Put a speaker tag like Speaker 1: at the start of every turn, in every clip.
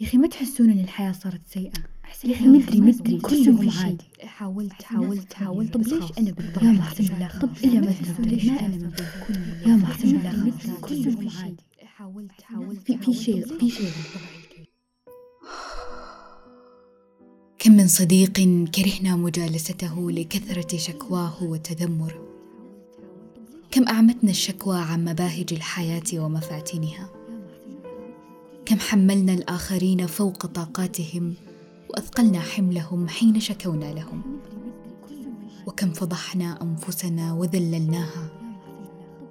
Speaker 1: يا أخي ما تحسون إن الحياة صارت سيئة؟
Speaker 2: يا أخي مدري مدري
Speaker 1: كلهم عادي.
Speaker 2: حاولت حاولت حاولت. طب ليش؟ أنا بالضبط
Speaker 1: يا محسن الله. طب
Speaker 2: ليش؟
Speaker 1: ما
Speaker 2: أنا
Speaker 1: أنا
Speaker 2: من كل
Speaker 1: يا محسن الله.
Speaker 2: كلهم عادي. حاولت حاولت في في شيء في شيء.
Speaker 3: كم من صديق كرهنا مجالسته لكثرة شكواه وتذمره. كم أعمتنا الشكوى عن مباهج الحياة ومفاتنها كم حملنا الآخرين فوق طاقاتهم وأثقلنا حملهم حين شكونا لهم. وكم فضحنا أنفسنا وذللناها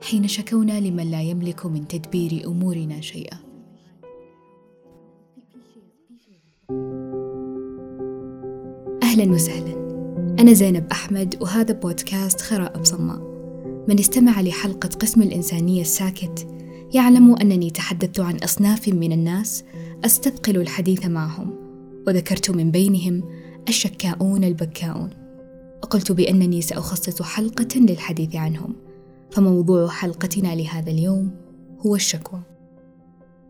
Speaker 3: حين شكونا لمن لا يملك من تدبير أمورنا شيئا. أهلا وسهلا. أنا زينب أحمد وهذا بودكاست خرائب صماء من استمع لحلقة قسم الإنسانية الساكت يعلم أنني تحدثت عن أصناف من الناس أستثقل الحديث معهم وذكرت من بينهم الشكاؤون البكاؤون. وقلت بأنني سأخصص حلقة للحديث عنهم فموضوع حلقتنا لهذا اليوم هو الشكوى.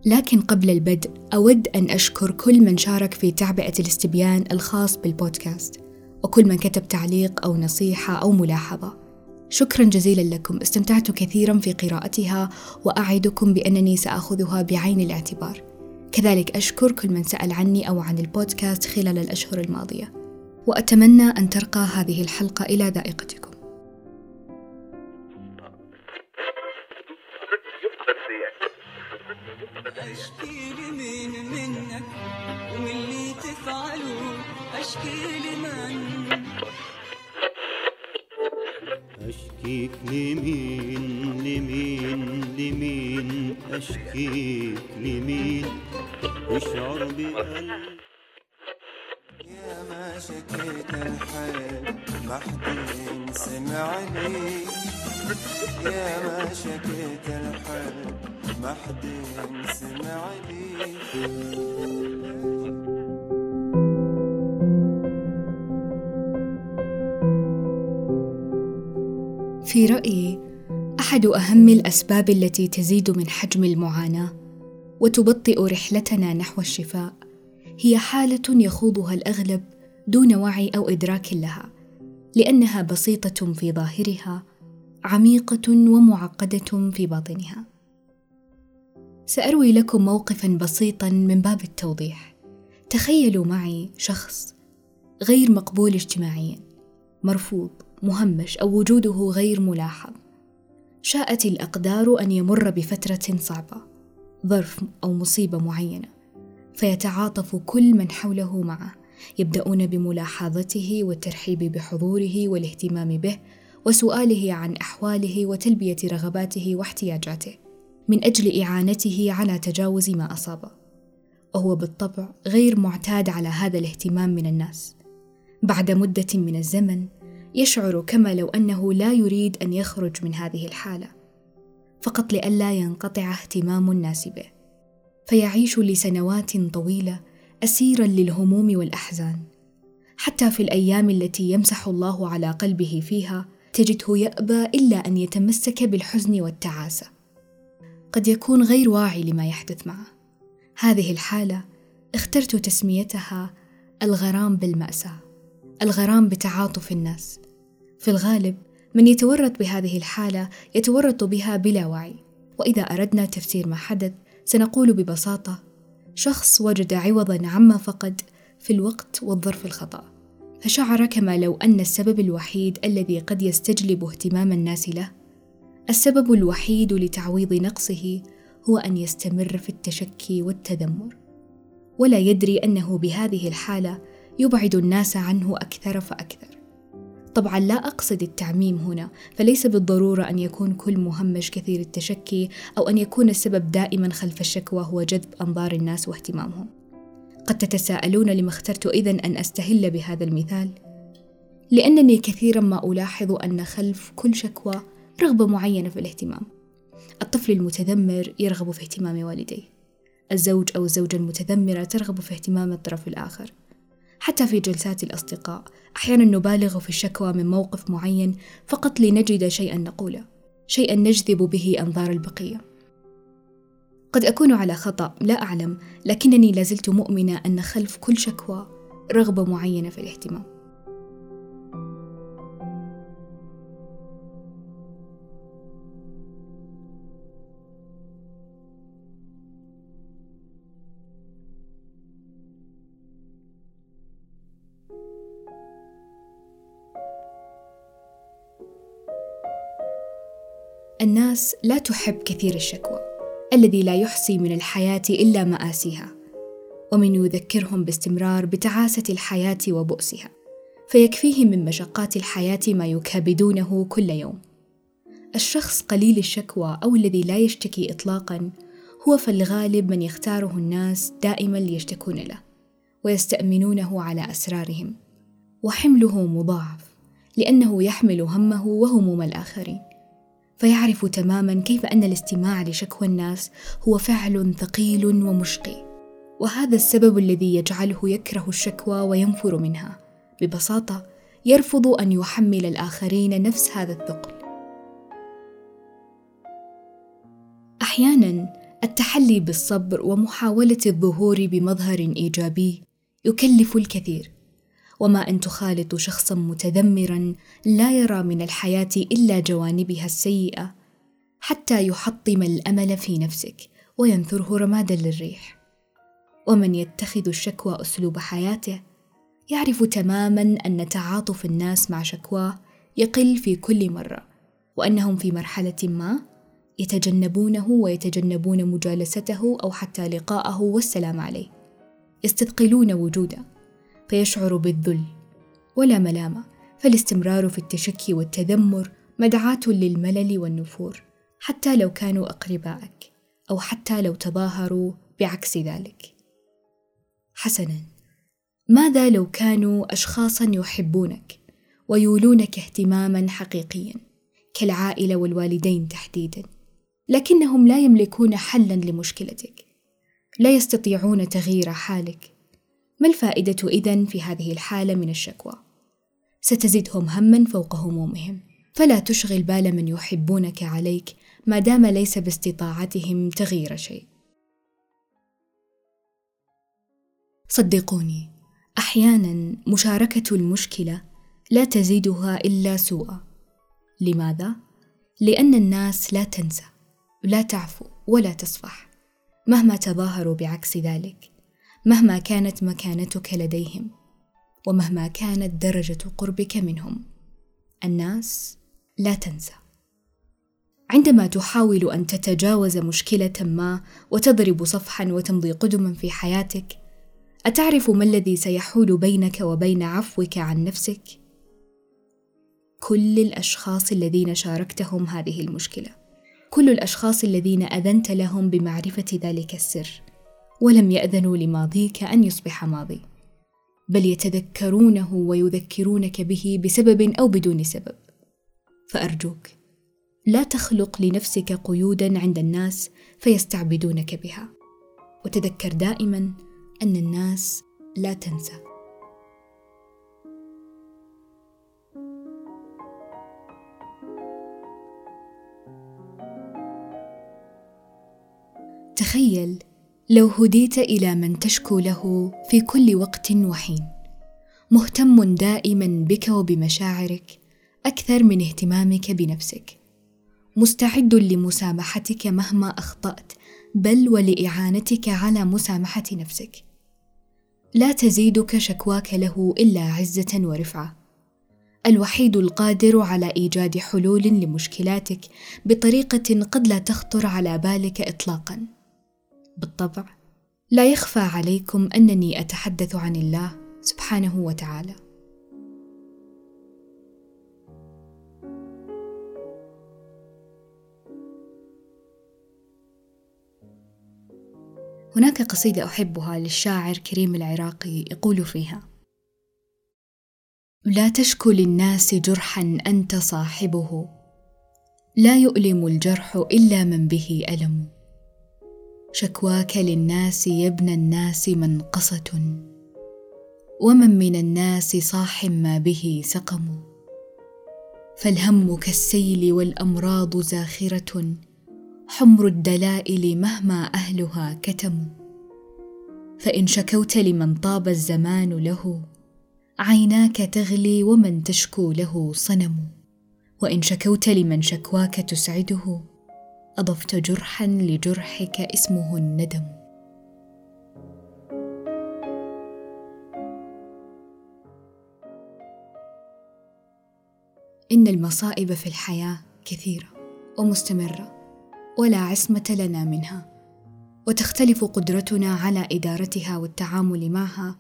Speaker 3: لكن قبل البدء أود أن أشكر كل من شارك في تعبئة الاستبيان الخاص بالبودكاست وكل من كتب تعليق أو نصيحة أو ملاحظة. شكرا جزيلا لكم. استمتعت كثيرا في قراءتها وأعدكم بأنني سأخذها بعين الاعتبار. كذلك أشكر كل من سأل عني أو عن البودكاست خلال الأشهر الماضية. وأتمنى أن ترقى هذه الحلقة إلى ذائقتكم.
Speaker 4: يا ما شكيت الحب حد سمع لي يا ما شكيت الحب حد سمع لي
Speaker 3: في رأيي أحد أهم الأسباب التي تزيد من حجم المعاناة وتبطئ رحلتنا نحو الشفاء هي حالة يخوضها الأغلب دون وعي أو إدراك لها لأنها بسيطة في ظاهرها عميقة ومعقدة في باطنها. سأروي لكم موقفا بسيطا من باب التوضيح. تخيلوا معي شخص غير مقبول اجتماعيا مرفوض مهمش أو وجوده غير ملاحظ. شاءت الأقدار أن يمر بفترة صعبة ظرف أو مصيبة معينة. فيتعاطف كل من حوله معه يبدأون بملاحظته والترحيب بحضوره والاهتمام به وسؤاله عن أحواله وتلبية رغباته واحتياجاته من أجل إعانته على تجاوز ما اصابه وهو بالطبع غير معتاد على هذا الاهتمام من الناس. بعد مدة من الزمن يشعر كما لو أنه لا يريد أن يخرج من هذه الحالة فقط لئلا ينقطع اهتمام الناس به. فيعيش لسنوات طويلة اسيرا للهموم والأحزان. حتى في الأيام التي يمسح الله على قلبه فيها تجده يأبى إلا أن يتمسك بالحزن والتعاسة. قد يكون غير واعي لما يحدث معه. هذه الحالة اخترت تسميتها الغرام بالمأساة الغرام بتعاطف الناس. في الغالب من يتورط بهذه الحالة يتورط بها بلا وعي. وإذا أردنا تفسير ما حدث سنقول ببساطة شخص وجد عوضا عما فقد في الوقت والظرف الخطأ. فشعر كما لو أن السبب الوحيد الذي قد يستجلب اهتمام الناس له السبب الوحيد لتعويض نقصه هو أن يستمر في التشكي والتذمر. ولا يدري أنه بهذه الحالة يبعد الناس عنه أكثر فأكثر. طبعا لا أقصد التعميم هنا فليس بالضرورة أن يكون كل مهمش كثير التشكي أو أن يكون السبب دائما خلف الشكوى هو جذب أنظار الناس واهتمامهم. قد تتساءلون لما اخترت إذن أن أستهل بهذا المثال؟ لأنني كثيرا ما ألاحظ أن خلف كل شكوى رغبة معينة في الاهتمام. الطفل المتذمر يرغب في اهتمام والديه. الزوج أو الزوجة المتذمرة ترغب في اهتمام الطرف الآخر. حتى في جلسات الأصدقاء. أحيانا نبالغ في الشكوى من موقف معين فقط لنجد شيئا نقوله شيئا نجذب به أنظار البقية. قد أكون على خطأ لا أعلم لكنني لازلت مؤمنة أن خلف كل شكوى رغبة معينة في الاهتمام. الناس لا تحب كثير الشكوى الذي لا يحصي من الحياة إلا مآسيها ومن يذكرهم باستمرار بتعاسة الحياة وبؤسها فيكفيهم من مشقات الحياة ما يكابدونه كل يوم. الشخص قليل الشكوى أو الذي لا يشتكي إطلاقا هو في الغالب من يختاره الناس دائما ليشتكون له ويستأمنونه على أسرارهم وحمله مضاعف لأنه يحمل همه وهموم الآخرين. فيعرف تماما كيف أن الاستماع لشكوى الناس هو فعل ثقيل ومشقي. وهذا السبب الذي يجعله يكره الشكوى وينفر منها. ببساطة يرفض أن يحمل الآخرين نفس هذا الثقل. أحيانا التحلي بالصبر ومحاولة الظهور بمظهر إيجابي يكلف الكثير. وما أن تخالط شخصا متذمرا لا يرى من الحياة إلا جوانبها السيئة حتى يحطم الأمل في نفسك وينثره رمادا للريح. ومن يتخذ الشكوى أسلوب حياته يعرف تماما أن تعاطف الناس مع شكواه يقل في كل مرة وأنهم في مرحلة ما يتجنبونه ويتجنبون مجالسته أو حتى لقاءه والسلام عليه. يستثقلون وجوده فيشعر بالذل ولا ملامة فالاستمرار في التشكي والتذمر مدعاة للملل والنفور حتى لو كانوا اقربائك أو حتى لو تظاهروا بعكس ذلك. حسنا. ماذا لو كانوا اشخاصا يحبونك ويولونك اهتماما حقيقيا كالعائلة والوالدين تحديدا لكنهم لا يملكون حلا لمشكلتك لا يستطيعون تغيير حالك ما الفائدة إذن في هذه الحالة من الشكوى؟ ستزدهم هما فوق همومهم، فلا تشغل بال من يحبونك عليك ما دام ليس باستطاعتهم تغيير شيء. صدقوني، أحيانا مشاركة المشكلة لا تزيدها إلا سوءا. لماذا؟ لأن الناس لا تنسى، لا تعفو ولا تصفح، مهما تظاهروا بعكس ذلك. مهما كانت مكانتك لديهم ومهما كانت درجة قربك منهم الناس لا تنسى. عندما تحاول أن تتجاوز مشكلة ما وتضرب صفحا وتمضي قدما في حياتك أتعرف ما الذي سيحول بينك وبين عفوك عن نفسك؟ كل الأشخاص الذين شاركتهم هذه المشكلة كل الأشخاص الذين أذنت لهم بمعرفة ذلك السر. ولم يأذنوا لماضيك أن يصبح ماضي بل يتذكرونه ويذكرونك به بسبب أو بدون سبب. فأرجوك لا تخلق لنفسك قيودا عند الناس فيستعبدونك بها. وتذكر دائما أن الناس لا تنسى. تخيل لو هديت إلى من تشكو له في كل وقت وحين. مهتم دائما بك وبمشاعرك أكثر من اهتمامك بنفسك. مستعد لمسامحتك مهما أخطأت بل ولإعانتك على مسامحة نفسك. لا تزيدك شكواك له إلا عزة ورفعة. الوحيد القادر على إيجاد حلول لمشكلاتك بطريقة قد لا تخطر على بالك اطلاقا. بالطبع. لا يخفى عليكم أنني أتحدث عن الله سبحانه وتعالى. هناك قصيدة أحبها للشاعر كريم العراقي يقول فيها لا تشكو للناس جرحا أنت صاحبه لا يؤلم الجرح إلا من به ألم. شكواك للناس يا ابن الناس منقصة. ومن من الناس صاح ما به سقم. فالهم كالسيل والأمراض زاخرة. حمر الدلائل مهما أهلها كتموا فإن شكوت لمن طاب الزمان له عيناك تغلي ومن تشكو له صنم. وإن شكوت لمن شكواك تسعده أضفت جرحا لجرحك اسمه الندم. إن المصائب في الحياة كثيرة ومستمرة ولا عصمة لنا منها. وتختلف قدرتنا على إدارتها والتعامل معها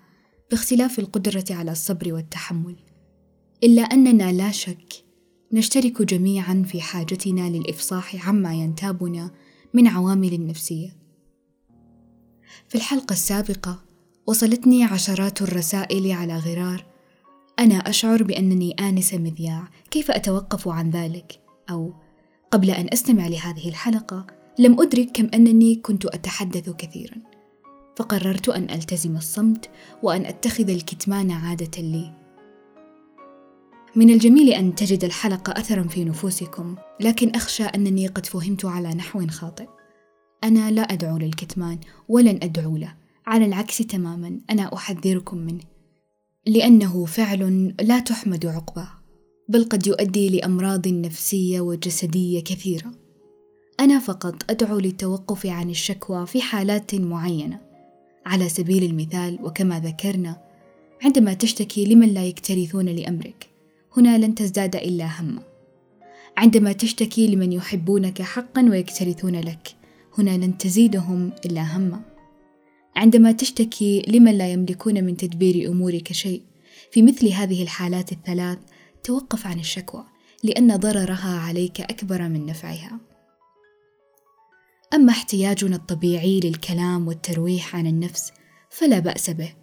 Speaker 3: باختلاف القدرة على الصبر والتحمل. إلا أننا لا شك نشترك جميعا في حاجتنا للإفصاح عما ينتابنا من عوامل نفسية في الحلقة السابقة وصلتني عشرات الرسائل على غرار أنا أشعر بأنني آنسة مذياع كيف أتوقف عن ذلك؟ أو قبل أن أستمع لهذه الحلقة لم أدرك كم أنني كنت أتحدث كثيرا فقررت أن ألتزم الصمت وأن أتخذ الكتمان عادة لي من الجميل أن تجد الحلقة أثرا في نفوسكم لكن أخشى أنني قد فهمت على نحو خاطئ. أنا لا أدعو للكتمان ولن أدعو له. على العكس تماما أنا أحذركم منه. لأنه فعل لا تحمد عقباه بل قد يؤدي لأمراض نفسية وجسدية كثيرة. أنا فقط أدعو للتوقف عن الشكوى في حالات معينة. على سبيل المثال وكما ذكرنا عندما تشتكي لمن لا يكترثون لأمرك. هنا لن تزداد إلا هما عندما تشتكي لمن يحبونك حقا ويكترثون لك هنا لن تزيدهم إلا هما عندما تشتكي لمن لا يملكون من تدبير أمورك شيء في مثل هذه الحالات الثلاث توقف عن الشكوى لأن ضررها عليك أكبر من نفعها. أما احتياجنا الطبيعي للكلام والترويح عن النفس فلا بأس به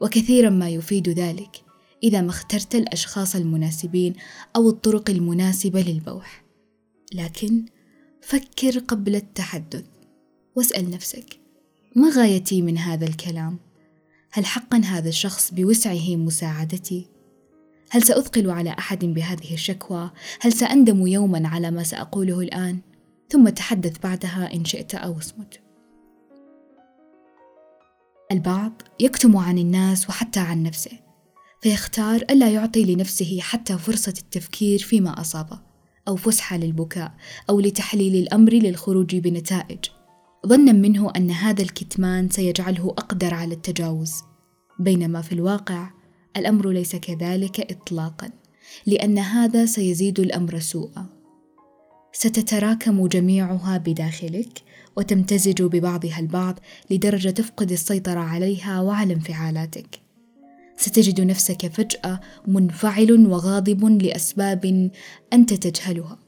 Speaker 3: وكثيرا ما يفيد ذلك. إذا ما اخترت الأشخاص المناسبين أو الطرق المناسبة للبوح لكن فكر قبل التحدث واسأل نفسك ما غايتي من هذا الكلام؟ هل حقا هذا الشخص بوسعه مساعدتي؟ هل سأثقل على أحد بهذه الشكوى؟ هل سأندم يوما على ما سأقوله الآن؟ ثم تحدث بعدها إن شئت أو أصمت. البعض يكتم عن الناس وحتى عن نفسه، فيختار ألا يعطي لنفسه حتى فرصة التفكير فيما أصابه، أو فسحة للبكاء، أو لتحليل الأمر للخروج بنتائج، ظنا منه أن هذا الكتمان سيجعله أقدر على التجاوز، بينما في الواقع الأمر ليس كذلك إطلاقا، لأن هذا سيزيد الأمر سوءا. ستتراكم جميعها بداخلك وتمتزج ببعضها البعض لدرجة تفقد السيطرة عليها وعلى انفعالاتك. ستجد نفسك فجأة منفعل وغاضب لأسباب أنت تجهلها.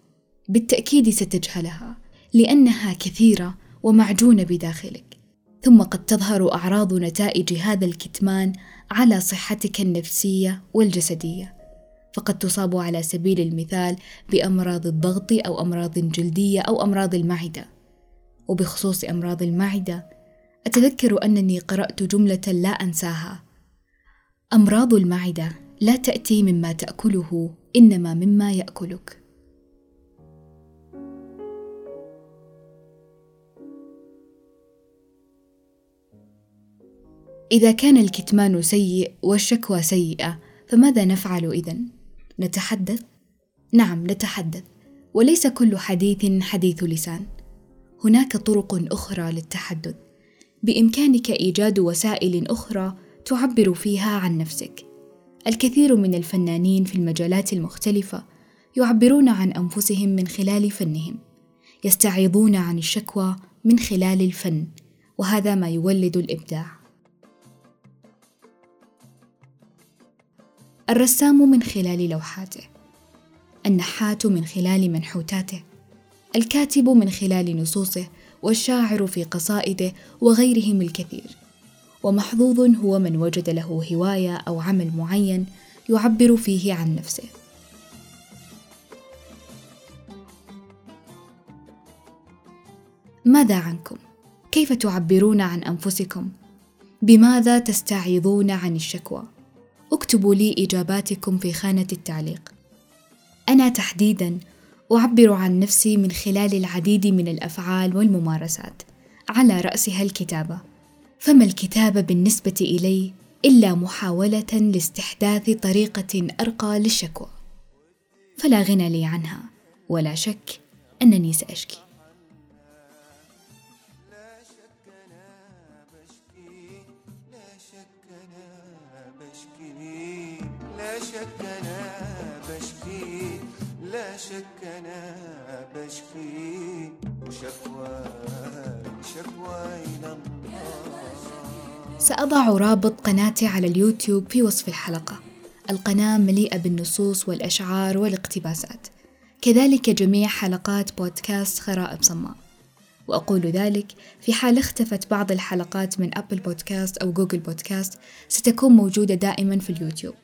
Speaker 3: بالتأكيد ستجهلها لأنها كثيرة ومعجونة بداخلك. ثم قد تظهر أعراض نتائج هذا الكتمان على صحتك النفسية والجسدية. فقد تصاب على سبيل المثال بأمراض الضغط أو أمراض جلدية أو أمراض المعدة. وبخصوص أمراض المعدة، أتذكر أنني قرأت جملة لا أنساها: أمراض المعدة لا تأتي مما تأكله، إنما مما يأكلك. إذا كان الكتمان سيء والشكوى سيئة، فماذا نفعل إذن؟ نتحدث؟ نعم نتحدث، وليس كل حديث حديث لسان. هناك طرق أخرى للتحدث، بإمكانك إيجاد وسائل أخرى تعبر فيها عن نفسك. الكثير من الفنانين في المجالات المختلفة يعبرون عن أنفسهم من خلال فنهم، يستعيضون عن الشكوى من خلال الفن، وهذا ما يولد الإبداع. الرسام من خلال لوحاته النحات من خلال منحوتاته الكاتب من خلال نصوصه والشاعر في قصائده وغيرهم الكثير ومحظوظ هو من وجد له هواية أو عمل معين يعبر فيه عن نفسه. ماذا عنكم؟ كيف تعبرون عن أنفسكم؟ بماذا تستعيضون عن الشكوى؟ اكتبوا لي إجاباتكم في خانة التعليق. أنا تحديداً أعبر عن نفسي من خلال العديد من الأفعال والممارسات على رأسها الكتابة. فما الكتابة بالنسبة إلي إلا محاولة لاستحداث طريقة أرقى للشكوى. فلا غنى لي عنها ولا شك أنني سأشكي.
Speaker 4: لا شك أنا بشكي لا شك أنا بشكي لا
Speaker 3: سأضع رابط قناتي على اليوتيوب في وصف الحلقة. القناة مليئة بالنصوص والأشعار والاقتباسات. كذلك جميع حلقات بودكاست خرائب صماء وأقول ذلك في حال اختفت بعض الحلقات من أبل بودكاست أو جوجل بودكاست ستكون موجودة دائما في اليوتيوب.